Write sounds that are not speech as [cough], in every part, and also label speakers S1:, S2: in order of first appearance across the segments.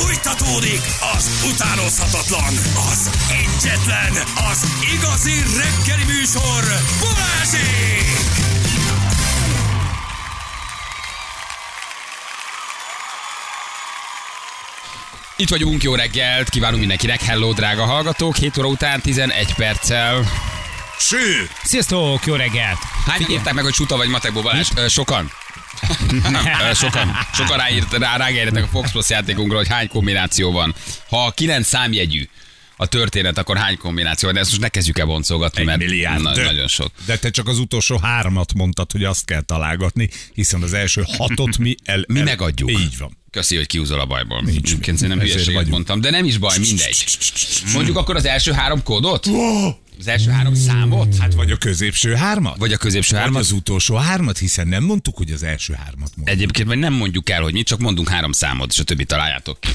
S1: Fújtatódik az utánozhatatlan, az egyetlen, az igazi reggeli műsor, Balázsék!
S2: Itt vagyunk, jó reggelt, kívánunk mindenkinek, hello drága hallgatók, 7 óra után 11 perccel.
S1: Ső!
S3: Sziasztok, jó reggelt!
S2: Hányan írták meg, hogy Suta vagy Matekból Balázs? Sokan. [laughs] Sokan. Sokan ráírt, rá, rágérjetek a Fox Plus játékunkra, hogy hány kombináció van. Ha 9 számjegyű a történet, akkor hány kombináció? De ezt most ne kezdjük el boncolgatni, mert
S4: milliárd.
S2: na, nagyon sok.
S4: De te csak az utolsó hármat mondtad, hogy azt kell találgatni, hiszen az első hatot mi el...
S2: Mi
S4: el,
S2: megadjuk.
S4: Így van.
S2: Köszi, hogy kiúzol a bajból.
S4: Nincs.
S2: Egyébként nem hülyeséget mondtam, de nem is baj, [laughs] mindegy. Mondjuk akkor az első három kódot? Az első három számot?
S4: Hát vagy a középső hármat?
S2: Vagy a középső
S4: Vagy
S2: hármat?
S4: az utolsó hármat, hiszen nem mondtuk, hogy az első hármat mondtuk.
S2: Egyébként vagy nem mondjuk el, hogy mi, csak mondunk három számot, és a többi találjátok ki.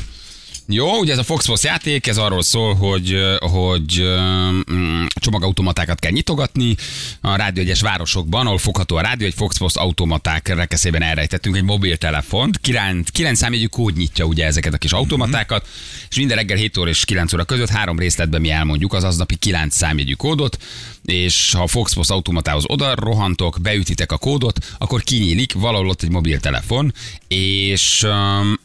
S2: Jó, ugye ez a Fox Fox játék, ez arról szól, hogy, hogy mm, csomagautomatákat kell nyitogatni a rádió egyes városokban, ahol fogható a rádió, egy Fox Fox automaták rekeszében elrejtettünk egy mobiltelefont. Kilenc, kilenc számjegyű kód nyitja ugye ezeket a kis automatákat, és minden reggel 7 óra és 9 óra között három részletben mi elmondjuk az aznapi 9 számjegyű kódot, és ha a Fox Fox automatához oda rohantok, beütitek a kódot, akkor kinyílik valahol ott egy mobiltelefon, és um,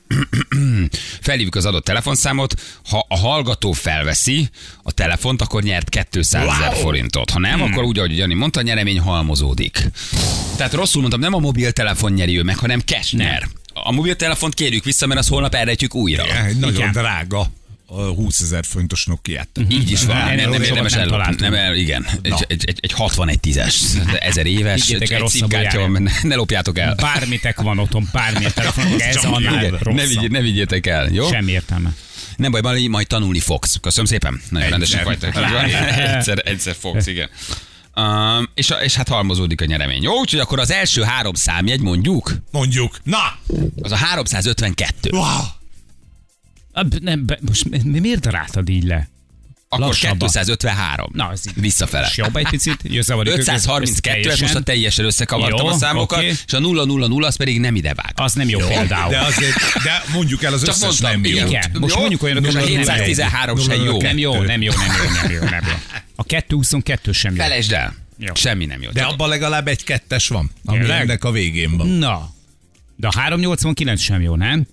S2: [clears throat] felhívjuk az adott telefonszámot, ha a hallgató felveszi a telefont, akkor nyert 200 ezer
S4: Wow.
S2: forintot. Ha nem, akkor úgy, ahogy Jani mondta, a nyeremény halmozódik. Tehát rosszul mondtam, nem a mobiltelefon nyeri ő meg, hanem cash nyer. A mobiltelefont kérjük vissza, mert azt holnap elrejtjük újra.
S4: Egy nagyon
S3: Igen.
S4: drága 20 ezer fontos Nokia-t.
S2: Így is van,
S3: Nem,
S2: nem, nem, érdemes
S3: nem
S2: ellopni. Nem, el, igen, egy, egy, egy, egy 61 10-es, ezer éves, egy, egy szimkártya van, benne, ne lopjátok el.
S3: Bármitek van otthon, bármilyen telefonok, ez annál
S2: Igen, ne, vigy, ne vigyétek el, jó?
S3: Semmi értelme.
S2: Nem baj, majd, majd tanulni fogsz. Köszönöm szépen. Nagyon rendesen vagytok. [laughs] Egyszer, egyszer fogsz, igen. Um, és, és hát halmozódik a nyeremény. Jó, úgyhogy akkor az első három számjegy mondjuk,
S4: Mondjuk, na!
S2: az a 352.
S4: Wow!
S3: Ab- Nem, most mi- mi- miért daráltad így le?
S2: Akkor
S3: lassabban.
S2: 253.
S3: Na, ez így.
S2: Visszafele.
S3: És jobb egy picit? Jössz a
S2: 532, ez most a teljesen összekavartam
S3: Jó,
S2: a számokat,
S3: oké.
S2: és a 000 az pedig nem ide vág.
S3: Az nem jó, például.
S4: De azért, de mondjuk el az
S2: Csak
S4: összes
S2: mondtam,
S4: nem jó.
S2: igen.
S3: Most
S2: Jó?
S3: mondjuk olyanokat,
S2: És a
S3: hogy nem jó.
S2: 713 se jó.
S3: Nem jó, nem jó, nem jó, nem jó, nem jó. A 222 sem jó.
S2: Felejtsd el.
S3: Jó.
S2: Semmi nem jó.
S4: De abban legalább egy kettes van, ami ennek a végén van.
S3: Na, de a 389 sem jó, nem?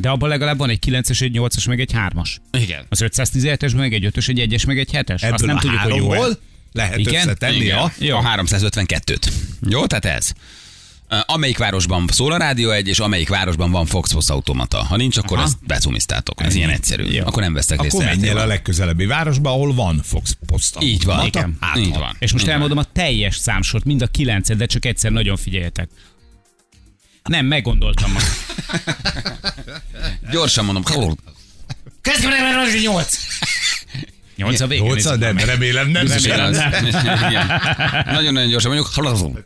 S3: De abban legalább van egy 9-es, egy 8-as, meg egy 3-as.
S2: Igen.
S3: Az 517-es, meg egy 5-ös, egy 1-es, meg egy 7-es. Azt
S4: Ebből
S3: nem
S4: a
S3: tudjuk, hogy jó
S4: háromból lehet
S3: Igen?
S4: összetenni
S2: Igen.
S4: a...
S2: Jó. A 352-t. Jó, tehát ez. Amelyik városban szól a Rádió egy, és amelyik városban van Fox Fox automata. Ha nincs, akkor
S3: Aha.
S2: ezt becumiztátok. Ez ilyen egyszerű.
S3: Jó.
S2: Akkor nem vesztek részt.
S4: Akkor menjél a legközelebbi városba, ahol van Fox posta.
S2: Így van.
S3: Igen.
S4: Hát,
S2: Így van.
S3: És most
S2: van.
S3: elmondom a teljes számsort, mind a 9 de csak egyszer nagyon figyeljetek. Nem, meggondoltam ma. [laughs]
S2: Gyorsan mondom.
S3: Kezdjük el, 8. 8 a végén.
S4: Nyolca,
S3: nézzük
S4: de
S3: meg.
S4: remélem nem.
S2: Hogy
S4: nem.
S2: az. Nagyon-nagyon gyorsan mondjuk.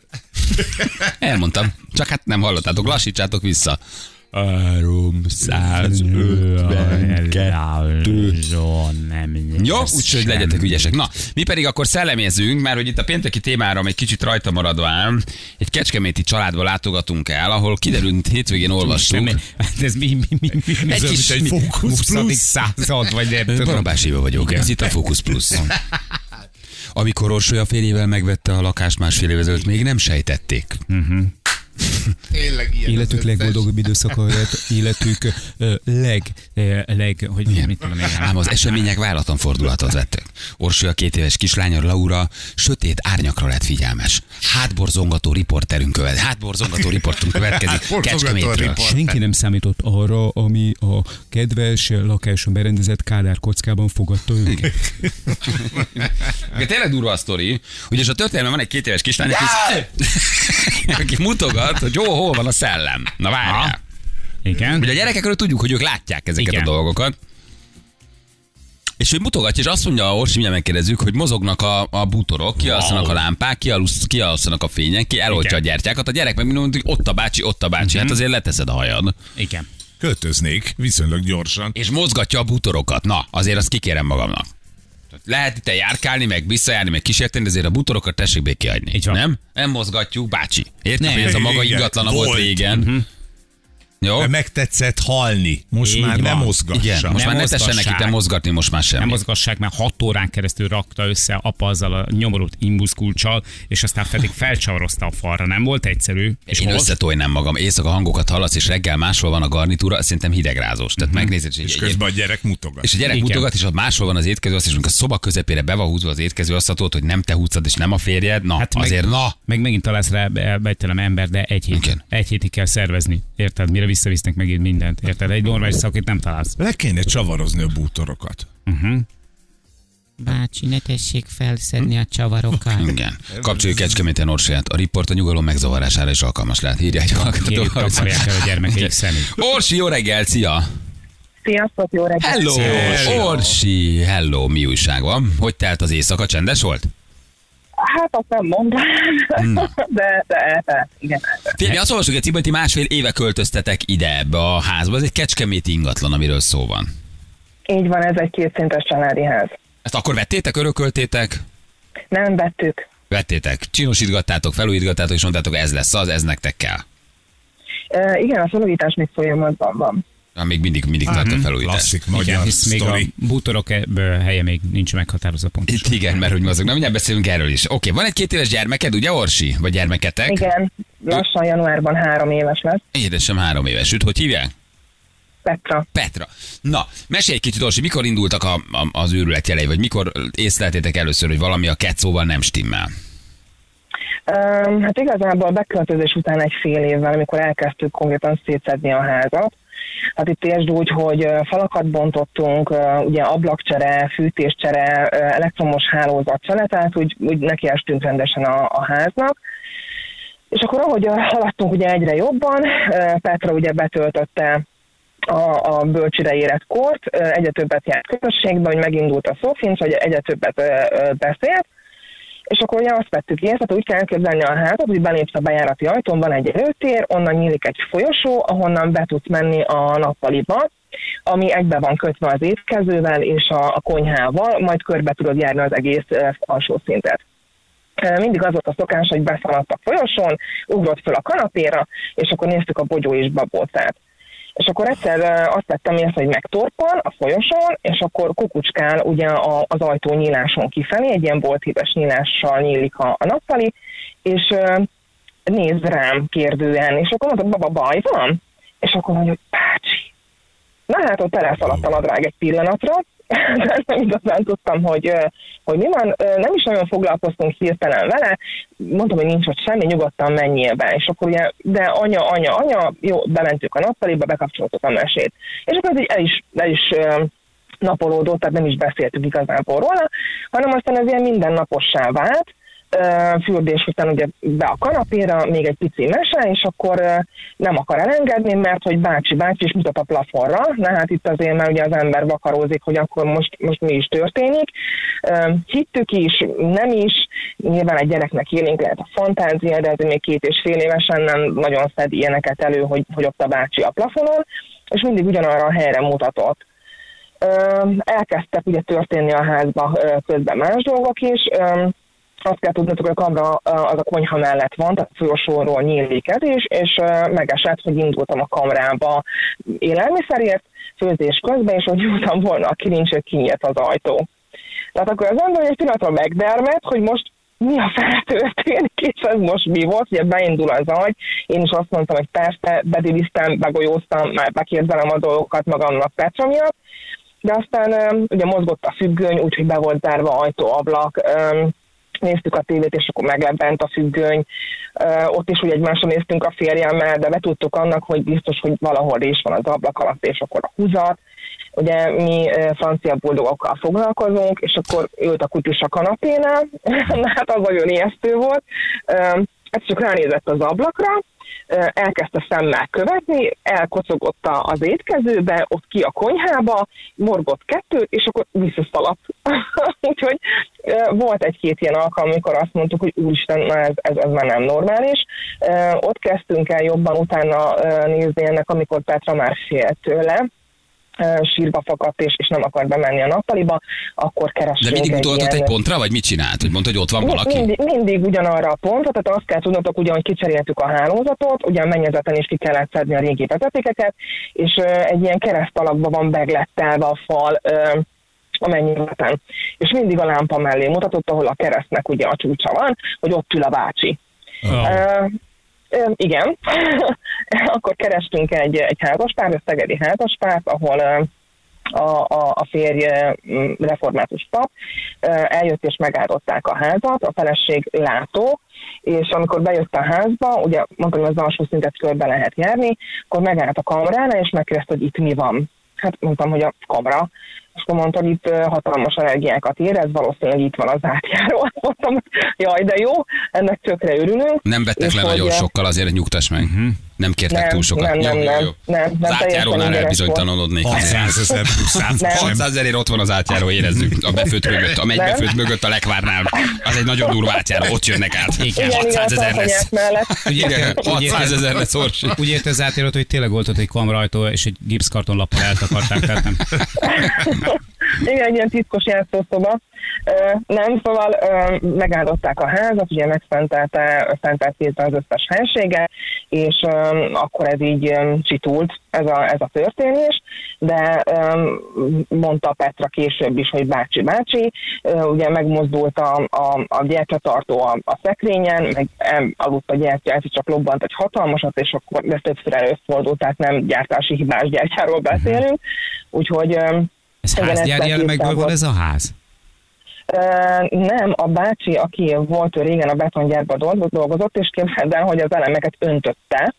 S2: [laughs] Elmondtam. Csak hát nem hallottátok. Lassítsátok vissza.
S3: 352.
S2: Jó, úgyhogy legyetek ügyesek. Na, mi pedig akkor szellemézzünk, mert hogy itt a pénteki témára egy kicsit rajta maradván egy kecskeméti családba látogatunk el, ahol kiderült, hétvégén olvastuk.
S3: Nem, hát ez mi, mi, mi, mi, mi
S2: Egy
S3: ez
S2: kis-
S3: egy
S4: Focus Plus.
S3: század, vagy nem tudom.
S2: Barabás Éva vagyok, ez itt a Focus Plus. [laughs] Amikor Orsolya fél évvel megvette a lakást másfél évvel ezelőtt, még nem sejtették.
S4: Tényleg ilyen
S3: Életük legboldogabb időszaka életük leg, leg, hogy
S2: Igen.
S3: mit tudom én.
S2: Ám az események váratlan fordulatot vettek. Orsolya két éves kislánya Laura sötét árnyakra lett figyelmes. Hátborzongató riporterünk követ, hátborzongató riportunk következik [laughs] Kecskemétről.
S3: Senki nem számított arra, ami a kedves lakáson berendezett Kádár kockában fogadta őket.
S2: Tényleg durva a sztori, ugyanis a történelemben van egy két éves kislány, aki, [laughs] aki mutogat, hogy jó, hol van a szellem. Na várjál.
S3: Igen?
S2: Ugye a gyerekekről tudjuk, hogy ők látják ezeket
S3: Igen.
S2: a dolgokat. És ő mutogatja, és azt mondja, Orsi, mindjárt megkérdezzük, hogy mozognak a, a bútorok, kialszanak a lámpák, kialusz- kialszanak a fények, ki eloltja a
S3: Igen.
S2: gyertyákat. A gyerek meg mondja, hogy ott a bácsi, ott a bácsi. Hát azért leteszed a hajad.
S3: Igen.
S4: Költöznék viszonylag gyorsan.
S2: És mozgatja a bútorokat. Na, azért azt kikérem magamnak. Lehet itt járkálni, meg visszajárni, meg kísérteni, de azért a bútorokat tessék békén hagyni.
S3: Így van.
S2: Nem? Nem mozgatjuk, bácsi. Érted,
S3: Nem.
S2: hogy ez a maga ingatlana volt
S4: volt.
S2: régen. Jó?
S4: Mert megtetszett halni. Most
S3: Így
S4: már nem
S3: van.
S4: mozgassa.
S2: Igen, most
S3: Ne
S2: már ne tessenek
S3: mozgassák.
S2: itt mozgatni, most már semmi.
S3: Nem mozgassák, mert hat órán keresztül rakta össze apa azzal a nyomorult imbuszkulcsal, és aztán pedig felcsavarozta a falra. Nem volt egyszerű. És
S2: Én
S3: most?
S2: összetolnám magam, éjszaka hangokat hallasz, és reggel máshol van a garnitúra, szerintem hidegrázós. Tehát megnézed, hogy
S4: És
S2: egy-
S4: közben a gyerek mutogat.
S2: és a gyerek
S3: Igen.
S2: mutogat, és ha máshol van az étkező, azt is, amikor a szoba közepére be van húzva az étkező asztatot, hogy nem te húzod, és nem a férjed, na, hát
S3: meg-
S2: azért na.
S3: Meg megint találsz rá bejtelem ember, de egy hét.
S2: Igen.
S3: Egy hétig kell szervezni. Érted? Mire visszavisznek megint mindent. Érted? Egy normális szakit nem találsz.
S4: Le kéne csavarozni a bútorokat.
S5: Bácsi, ne tessék felszedni a csavarokat. [laughs]
S2: Igen. Kapcsoljuk Kecskeméten Orsiát. A riport a nyugalom megzavarására is alkalmas lehet. Írja egy hallgató.
S3: Kérjük, takarják el a gyermekeik szemét.
S2: Orsi, jó reggel, szia!
S6: Sziasztok, jó reggelt!
S2: Hello,
S4: Hello.
S2: Orsi, hello, mi újság van? Hogy telt az éjszaka? Csendes volt?
S6: Hát azt nem mondanám, [laughs] de, de eltelt, igen.
S2: Figyelj, azt olvasok, hogy ti másfél éve költöztetek ide ebbe a házba. Ez egy kecskeméti ingatlan, amiről szó van.
S6: Így van, ez egy kétszintes családi ház.
S2: Ezt akkor vettétek, örököltétek?
S6: Nem vettük.
S2: Vettétek, csinosítgattátok, felújítgattátok, és mondtátok, ez lesz az, ez nektek kell.
S6: E, igen, a felújítás még folyamatban van.
S2: Ah, Még mindig, mindig tart a felújítás.
S4: Klasszik
S3: Igen,
S4: magyar
S3: hisz még a bútorok e- helye még nincs meghatározva pontosan.
S2: Itt igen, mert hogy mozog. Na, mindjárt beszélünk erről is. Oké, van egy két éves gyermeked, ugye Orsi? Vagy gyermeketek?
S6: Igen, lassan januárban három éves lesz.
S2: Édesem három éves. Őt hogy hívják?
S6: Petra.
S2: Petra. Na, mesélj egy kicsit, Orsi, mikor indultak a, a, az őrület jelei, vagy mikor észleltétek először, hogy valami a kecóval nem stimmel?
S6: Um, hát igazából a beköltözés után egy fél évvel, amikor elkezdtük konkrétan szétszedni a házat, Hát itt értsd úgy, hogy falakat bontottunk, ugye ablakcsere, fűtéscsere, elektromos hálózatcsere, tehát úgy, úgy nekiestünk rendesen a, a háznak. És akkor ahogy haladtunk ugye egyre jobban, Petra ugye betöltötte a, a bölcsire érett kort, egyre többet járt közösségben, hogy megindult a szófincs, hogy egyre többet beszélt, és akkor ugye azt vettük észre, tehát úgy kell elképzelni a házat, hogy belépsz a bejárati ajtón, van egy előtér, onnan nyílik egy folyosó, ahonnan be tudsz menni a nappaliba, ami egybe van kötve az étkezővel és a, a konyhával, majd körbe tudod járni az egész ö, alsó szintet. Ö, Mindig az volt a szokás, hogy beszaladt a folyosón, ugrott fel a kanapéra, és akkor néztük a bogyó és babócát. És akkor egyszer azt tettem észre, hogy megtorpan a folyosón, és akkor kukucskál ugye a, az ajtó nyíláson kifelé, egy ilyen boltíves nyílással nyílik a, a nappali, és néz rám kérdően, és akkor mondta, baba, baj van? És akkor mondja, hogy bácsi. Na hát ott elszaladt a nadrág egy pillanatra, [laughs] nem igazán tudtam, hogy, hogy mi van. Nem is nagyon foglalkoztunk hirtelen vele, mondtam, hogy nincs ott semmi, nyugodtan menjél be. És akkor ugye, de anya, anya, anya, jó, bementük a nappaliba, bekapcsoltuk a mesét. És akkor így el is, el is napolódott, tehát nem is beszéltük igazából róla, hanem aztán ez ilyen mindennapossá vált, fürdés után ugye be a kanapéra, még egy pici mese, és akkor nem akar elengedni, mert hogy bácsi, bácsi, és mutat a plafonra, na hát itt azért már ugye az ember vakarózik, hogy akkor most, most mi is történik. Hittük is, nem is, nyilván egy gyereknek élénk lehet a fantázia, de ez még két és fél évesen nem nagyon szed ilyeneket elő, hogy, hogy ott a bácsi a plafonon, és mindig ugyanarra a helyre mutatott. Elkezdtek ugye történni a házba közben más dolgok is. Azt kell tudnotok, hogy a kamra az a konyha mellett van, tehát folyosóról nyílik is, és ö, megesett, hogy indultam a kamrába élelmiszerért, főzés közben, és hogy nyúltam volna a kilincsre, kinyílt az ajtó. Tehát akkor az ember egy pillanatra megdermed, hogy most mi a fel történik, és ez most mi volt, ugye beindul az agy, én is azt mondtam, hogy persze, bediliztem, begolyóztam, már bekérdelem a dolgokat magamnak Petra miatt, de aztán ugye mozgott a függöny, úgyhogy be volt zárva ajtó, ablak, néztük a tévét, és akkor meglebbent a függöny. Ott is ugye egymásra néztünk a férjemmel, de betudtuk annak, hogy biztos, hogy valahol is van az ablak alatt, és akkor a húzat. Ugye mi francia buldogokkal foglalkozunk, és akkor ült a kutyus a kanapénál, [laughs] Na, hát az nagyon ijesztő volt. Ez csak ránézett az ablakra, elkezdte szemmel követni, elkocogott az étkezőbe, ott ki a konyhába, morgott kettőt, és akkor visszaszaladt. [laughs] Úgyhogy volt egy-két ilyen alkalom, amikor azt mondtuk, hogy úristen, na ez, ez, ez már nem normális. Ott kezdtünk el jobban utána nézni ennek, amikor Petra már félt tőle, sírba fakadt, és, és nem akart bemenni a nappaliba, akkor
S2: De
S6: kerestünk
S2: mindig
S6: egy
S2: mutatott
S6: ilyen-
S2: egy pontra, vagy mit csinált? Hogy mondta, hogy ott van valaki?
S6: Mindig, mindig ugyanarra a pontra, tehát azt kell tudnotok, ugye, hogy kicseréltük a hálózatot, ugye a mennyezeten is ki kellett szedni a régi vezetékeket, és ö, egy ilyen kereszt alakban van beglettelve a fal ö, a mennyezeten. És mindig a lámpa mellé mutatott, ahol a keresztnek ugye a csúcsa van, hogy ott ül a bácsi.
S3: Oh.
S6: Ö, igen, [laughs] akkor kerestünk egy, egy házaspárt, egy szegedi házaspárt, ahol a, a, a férj református pap eljött és megáldották a házat, a feleség látó, és amikor bejött a házba, ugye mondtam, hogy az alsó szintet körbe lehet járni, akkor megállt a kameránál, és megkérdezte, hogy itt mi van. Hát mondtam, hogy a kamera. És akkor mondta, hogy itt hatalmas energiákat érez, valószínűleg itt van az átjáró. Mondtam, jaj, de jó, ennek tökre örülünk.
S2: Nem vettek
S6: És
S2: le nagyon sokkal, azért nyugtass meg. Nem kértek
S6: Nem,
S2: túl sokat.
S6: nem, nem,
S2: jó, jó,
S6: nem,
S2: jó.
S6: nem, nem,
S2: Az átjárónál elbizonytalanodnék.
S4: 600 ezer plusz
S6: Nem.
S4: sem.
S2: 600 ezerért ott van az átjáró, érezzük. A befőtt mögött, a megy
S6: Nem.
S2: befőtt mögött a lekvárnál. Az egy nagyon durva átjáró, ott jönnek át.
S6: Igen,
S2: 600
S6: igen,
S2: ezer lesz. Igen, 600 ezer lesz Orsi.
S3: Úgy érte az átéret, hogy tényleg volt ott egy kamrajtó, és egy gipszkartonlappal eltakarták, tehát nem. [laughs]
S6: Igen, ilyen titkos játszószoba. Nem, szóval megáldották a házat, ugye megszentelte szentelt az összes helysége, és akkor ez így csitult, ez a, ez a történés, de mondta Petra később is, hogy bácsi, bácsi, ugye megmozdult a, a, a gyertyatartó a, a szekrényen, meg aludt a gyertya, ez csak lobbant egy hatalmasat, és akkor ez többször előfordult, tehát nem gyártási hibás gyertyáról beszélünk, úgyhogy
S3: Ez
S6: Igen,
S3: házgyári
S6: betiltva
S3: van ez a ház?
S6: Nem, a bácsi, aki volt ő régen a betongyárban dolgozott, dolgozott, és képzeld el, hogy az elemeket öntötte,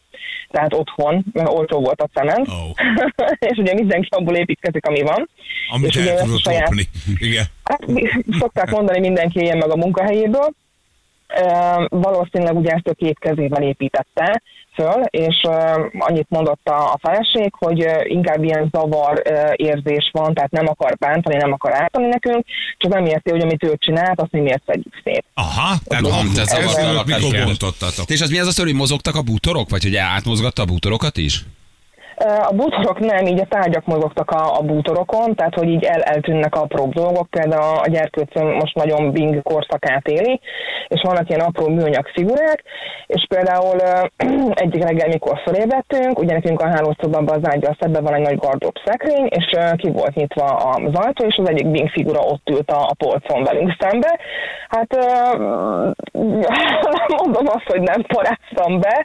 S6: tehát otthon, mert olcsó volt a cement,
S4: Ó. [laughs]
S6: és ugye mindenki abból építkezik, ami van.
S4: Amit
S6: És
S4: el tudott
S6: saját-
S4: lopni. Igen.
S6: Hát, szokták mondani, mindenki éljen meg a munkahelyéből. Valószínűleg ugye ezt ő két kezével építette föl, és annyit mondott a, a feleség, hogy inkább ilyen zavar érzés van, tehát nem akar bántani, nem akar ártani nekünk, csak nem érti, hogy amit ő csinált, azt mi miért szedjük szét.
S4: Aha, tehát
S6: Igen.
S4: akkor
S2: Te
S4: ezt
S2: zavartál a
S4: mikor
S2: lakásban.
S4: bontottatok?
S2: És az mi az a sztori, hogy mozogtak a bútorok? Vagy hogy átmozgatta a bútorokat is?
S6: A bútorok nem, így a tárgyak mozogtak a, a bútorokon, tehát hogy így el, eltűnnek apró dolgok, például a gyerkőcöm most nagyon bing korszakát éli, és vannak ilyen apró műanyag figurák, és például [clears throat] egyik reggel, mikor fölébredtünk, ugye nekünk a hálószobában az ágyal szebben van egy nagy gardrób szekrény, és ki volt nyitva az ajtó, és az egyik bing figura ott ült a, a polcon velünk szembe. Hát [laughs] mondom azt, hogy nem paráztam be,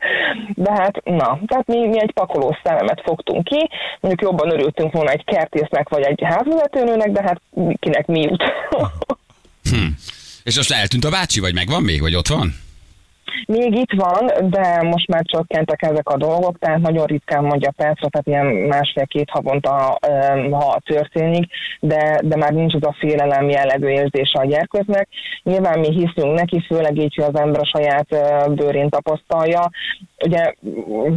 S6: de hát na, tehát mi, mi egy pakoló fogtunk ki, mondjuk jobban örültünk volna egy kertésznek vagy egy házvezetőnőnek, de hát kinek mi jut.
S2: És most eltűnt a bácsi, vagy megvan még, vagy ott van?
S6: Még itt van, de most már csökkentek ezek a dolgok, tehát nagyon ritkán mondja Petra, tehát ilyen másfél-két havonta, ha történik, de, de már nincs az a félelem jellegű érzése a gyerkőznek. Nyilván mi hiszünk neki, főleg így, hogy az ember a saját bőrén tapasztalja. Ugye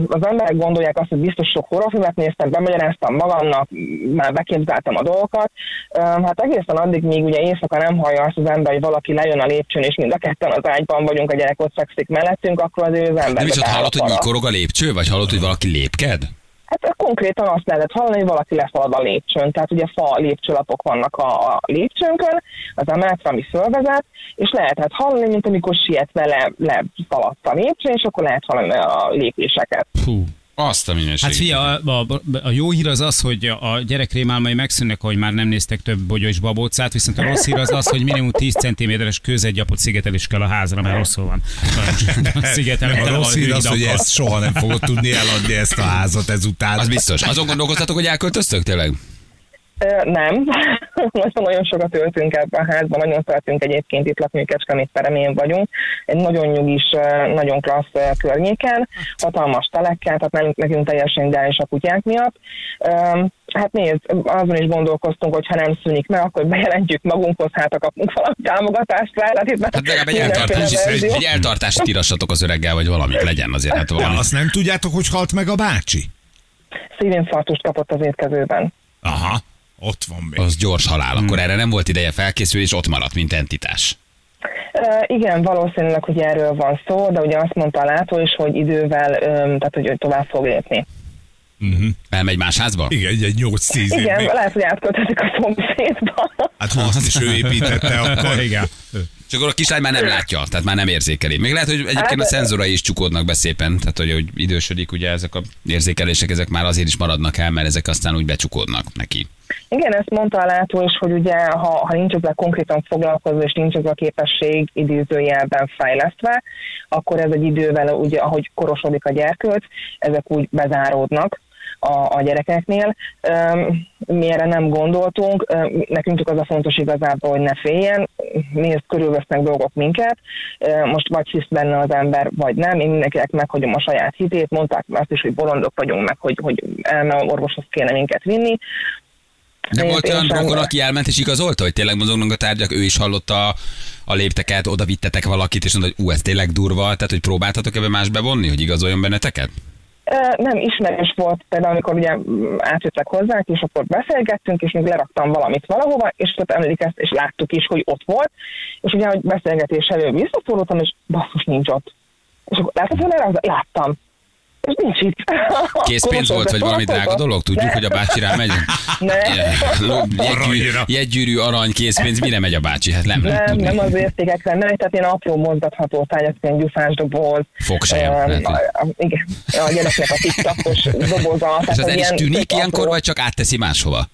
S6: az emberek gondolják azt, hogy biztos sok horrorfilmet néztem, bemagyaráztam magamnak, már beképzeltem a dolgokat. Hát egészen addig, míg ugye éjszaka nem hallja azt az ember, hogy valaki lejön a lépcsőn, és mind a ketten az ágyban vagyunk, a gyerek ott fekszik mellettünk, akkor az ő ember.
S2: Nem is ott hallott, hogy mikorog a lépcső, vagy hallott, hogy valaki lépked?
S6: Hát konkrétan azt lehetett hallani, hogy valaki lefalad a lépcsőn. Tehát ugye fa lépcsőlapok vannak a, a lépcsőnkön, az emeletre, ami fölvezet, és lehetett hallani, mint amikor sietve le, leszaladt a lépcsőn, és akkor lehet hallani a lépéseket.
S3: Hú.
S2: Azt a minőség.
S3: Hát fia, a, a, a jó hír az az, hogy a gyerek rémálmai megszűnnek, hogy már nem néztek több bogyó és babócát, viszont a rossz hír az az, hogy minimum 10 cm-es kőzetgyapot szigetelés kell a házra, mert rosszul van. [laughs]
S4: Nem, a rossz hír az, hogy ezt soha nem fogod tudni eladni ezt a házat ezután.
S2: Az biztos. Azon gondolkoztatok, hogy elköltöztök tényleg?
S6: Nem, [laughs] nagyon sokat töltünk ebben a házban, nagyon szeretünk egyébként itt lakni, Kecskemét peremén vagyunk, egy nagyon nyugis, nagyon klassz környéken, hatalmas telekkel, tehát nekünk, nekünk teljesen ideális a kutyák miatt. Hát nézd, azon is gondolkoztunk, hogy ha nem szűnik meg, akkor bejelentjük magunkhoz, hát ha kapunk valami támogatást rá. Hát, itt már
S2: Hát legalább egy, eltartás,
S6: verzió.
S2: egy eltartást írassatok az öreggel, vagy valami legyen azért. Hát valami.
S4: azt nem tudjátok, hogy halt meg a bácsi?
S6: Szívinfarktust kapott az étkezőben.
S4: Aha, ott van még.
S2: Az gyors halál, akkor erre nem volt ideje felkészülni, és ott maradt, mint entitás.
S6: Igen, valószínűleg, hogy erről van szó, de ugye azt mondta a látó is, hogy idővel, tehát hogy ő tovább fog lépni.
S2: Elmegy más házba?
S4: Igen, egy, egy 8-10 év.
S6: Igen,
S4: még.
S6: lehet, hogy átköltözik a szomszédba.
S4: Hát ha azt is ő építette, [laughs] akkor
S3: Igen.
S2: És akkor a kislány már nem látja, tehát már nem érzékeli. Még lehet, hogy egyébként a
S6: Hát,
S2: szenzorai is csukódnak be szépen, tehát hogy, hogy idősödik, ugye ezek a érzékelések, ezek már azért is maradnak el, mert ezek aztán úgy becsukódnak neki.
S6: Igen, ezt mondta a látó is, hogy ugye, ha, ha nincs ezzel konkrétan foglalkozva, és nincs ez a képesség idézőjelben fejlesztve, akkor ez egy idővel, ugye, ahogy korosodik a gyerkőc, ezek úgy bezáródnak a, a gyerekeknél. Mi erre nem gondoltunk, nekünk csak az a fontos igazából, hogy ne féljen, nézd, körülvesznek dolgok minket, most vagy hisz benne az ember, vagy nem, én mindenkinek meghagyom a saját hitét, mondták azt is, hogy bolondok vagyunk meg, hogy, hogy elme orvoshoz kéne minket vinni,
S2: De volt olyan rokon, aki elment és igazolta, hogy tényleg mozognak a tárgyak, ő is hallotta a, lépteket, oda vittetek valakit, és mondta, hogy ú, ez tényleg durva, tehát hogy próbáltatok ebbe más bevonni, hogy igazoljon benneteket?
S6: Nem, ismerős volt például, amikor ugye mm, átjöttek hozzánk, és akkor beszélgettünk, és még leraktam valamit valahova, és ott emlékezt, és láttuk is, hogy ott volt, és ugye, hogy beszélgetés elő visszaszólottam, és basszus nincs ott. És akkor látod, hogy leraktam? Láttam. És nincs itt. [laughs]
S2: Készpénz volt, vagy valami drága dolog? Tudjuk, hogy a bácsi rá megy? [laughs]
S6: Nem.
S2: Jegygyűrű, jegygyűrű, arany, készpénz, mire megy a bácsi? Hát nem, lehet
S6: Nem,
S2: tudni.
S6: nem az értékekre, nem, tehát ilyen apró mozgatható tárgyak, ilyen gyufás doboz.
S2: Fogsejem,
S6: a- Igen, a gyereknek a tiktakos doboza. [laughs]
S2: És az el is tűnik ilyenkor,
S6: apró-
S2: vagy csak átteszi máshova?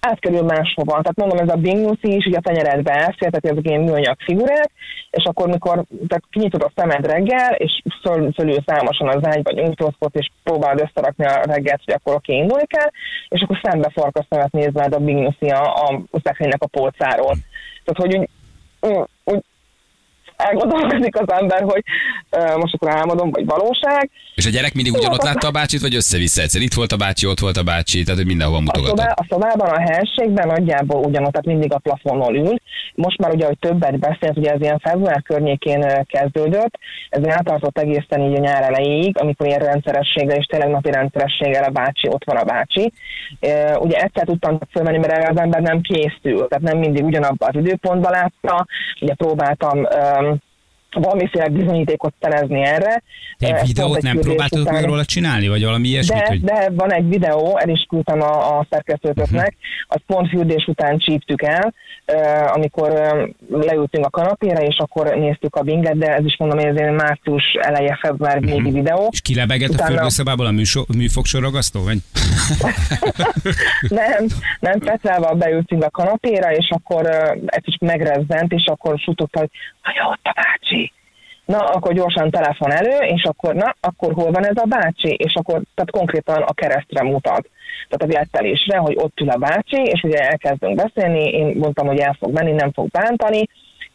S6: Átkerül máshova. Tehát mondom, ez a binguszi is, ugye a tenyeredbe elfér, tehát ezek ilyen műanyag figurák, és akkor mikor tehát kinyitod a szemed reggel, és föl, fölül számosan az ágyba nyújtózkod, és próbálod összerakni a reggelt, hogy akkor oké, indulni kell, és akkor szembe farkas szemet nézve a binguszi a, a, a szekrénynek a polcáról. Tehát, hogy úgy, úgy, úgy elgondolkozik az ember, hogy most akkor álmodom, vagy valóság,
S2: És a gyerek mindig ugyanott látta a bácsit, vagy össze-vissza egyszer? Itt volt a bácsi, ott volt a bácsi, tehát hogy mindenhova
S6: A, szobá,
S2: mutogatott.
S6: a szobában, a helységben nagyjából ugyanott, tehát mindig a plafonon ül. Most már ugye, hogy többet beszélt, ugye ez ilyen február környékén kezdődött, ez eltartott egészen így a nyár elejéig, amikor ilyen rendszerességgel és tényleg napi rendszerességgel a bácsi, ott van a bácsi. Ugye egyszer tudtam fölmenni, mert erre az ember nem készül, tehát nem mindig ugyanabban az időpontban látta, ugye próbáltam öm, valamiféle bizonyítékot szerezni erre.
S3: Te egy videót nem próbáltatok
S6: után-
S3: meg róla csinálni, vagy valami ilyesmit,
S6: de,
S3: hogy
S6: de van egy videó, el is küldtem a, a szerkesztőtöknek, azt pont fürdés után csíptük el, amikor leültünk a kanapére, és akkor néztük a binget, de ez is mondom, hogy ez egy március eleje, február végi videó.
S3: és kilebegett a
S6: Utána-
S3: fürdőszobából a műso, műfogsoroggasztó, vagy? [laughs]
S6: nem, nem, Petrával beültünk a kanapéra, és akkor egy kicsit megrezzent, és akkor suttogta, hogy hogy ott a bácsi. Na, akkor gyorsan telefon elő, és akkor, na, akkor hol van ez a bácsi? És akkor, tehát konkrétan a keresztre mutat. Tehát a viettelésre, hogy ott ül a bácsi, és ugye elkezdünk beszélni, én mondtam, hogy el fog menni, nem fog bántani,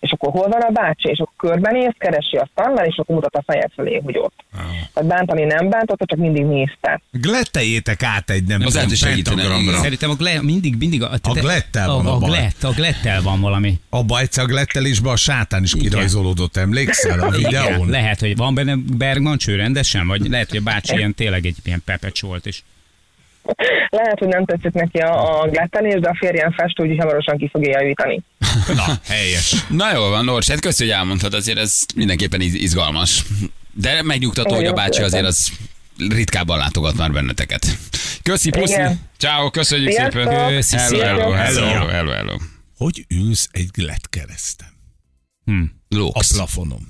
S6: és akkor hol van a bácsi, és akkor körbenéz, keresi a szannal, és akkor mutat a feje felé, hogy ott. Tehát bántani nem bántotta, csak mindig nézte.
S4: Gletteljétek át egy nem
S2: Az
S4: tudom, pentagramra.
S2: igen.
S3: Szerintem a gle, mindig, mindig a,
S4: A glettel van a
S3: a, glett, a glettel van valami.
S4: Abba egyszer a glettelésben a sátán is
S3: Igen.
S4: kirajzolódott, emlékszel a
S3: Igen,
S4: videón?
S3: lehet, hogy van benne Bergman cső rendesen, vagy lehet, hogy a bácsi ilyen tényleg egy ilyen pepecs volt is.
S6: Lehet, hogy nem tetszik neki a, a glettelés, de a férjem festő, úgyhogy hamarosan ki fogja javítani.
S4: Na, helyes.
S2: Na jól van, Nors, hát köszi, hogy elmondtad, azért ez mindenképpen iz- izgalmas. De megnyugtató, hogy a bácsi azért az ritkábban látogat már benneteket. Köszi, puszi. Ciao, köszönjük
S6: Sziasztok.
S2: szépen.
S3: Köszi
S2: Hello, hello, hello, hello, hello, hello.
S4: Hogy ülsz egy glettkereszten?
S3: Hm.
S4: A
S2: Lóksz.
S4: plafonon.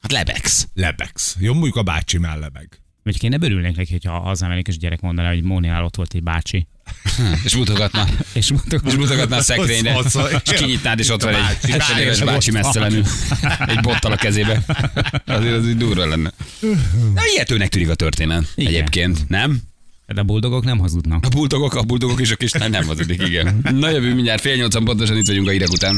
S2: Hát lebegsz.
S4: Lebegsz. Jó, mondjuk a bácsi már lebeg.
S3: Vagy kéne örülnék neki, hogyha hazamennék, és gyerek mondaná, hogy Móniál ott volt egy bácsi. [laughs] [laughs]
S2: És mutogatna.
S3: És mondtuk,
S2: És mutogatná a szekrényre.
S4: Az- az-
S2: És kinyitnád, és ott van egy
S4: bácsi,
S2: 70 éves
S3: bácsi,
S2: messzelenül. Egy bottal a kezébe. Azért az így durva lenne. Na, ilyetőnek tűnik a történet.
S3: Igen.
S2: Egyébként, nem?
S3: de a buldogok nem hazudnak.
S2: A buldogok, a buldogok és a kislány nem hazudik, igen. Na jövő mindjárt fél nyolcan pontosan itt vagyunk a hírek után.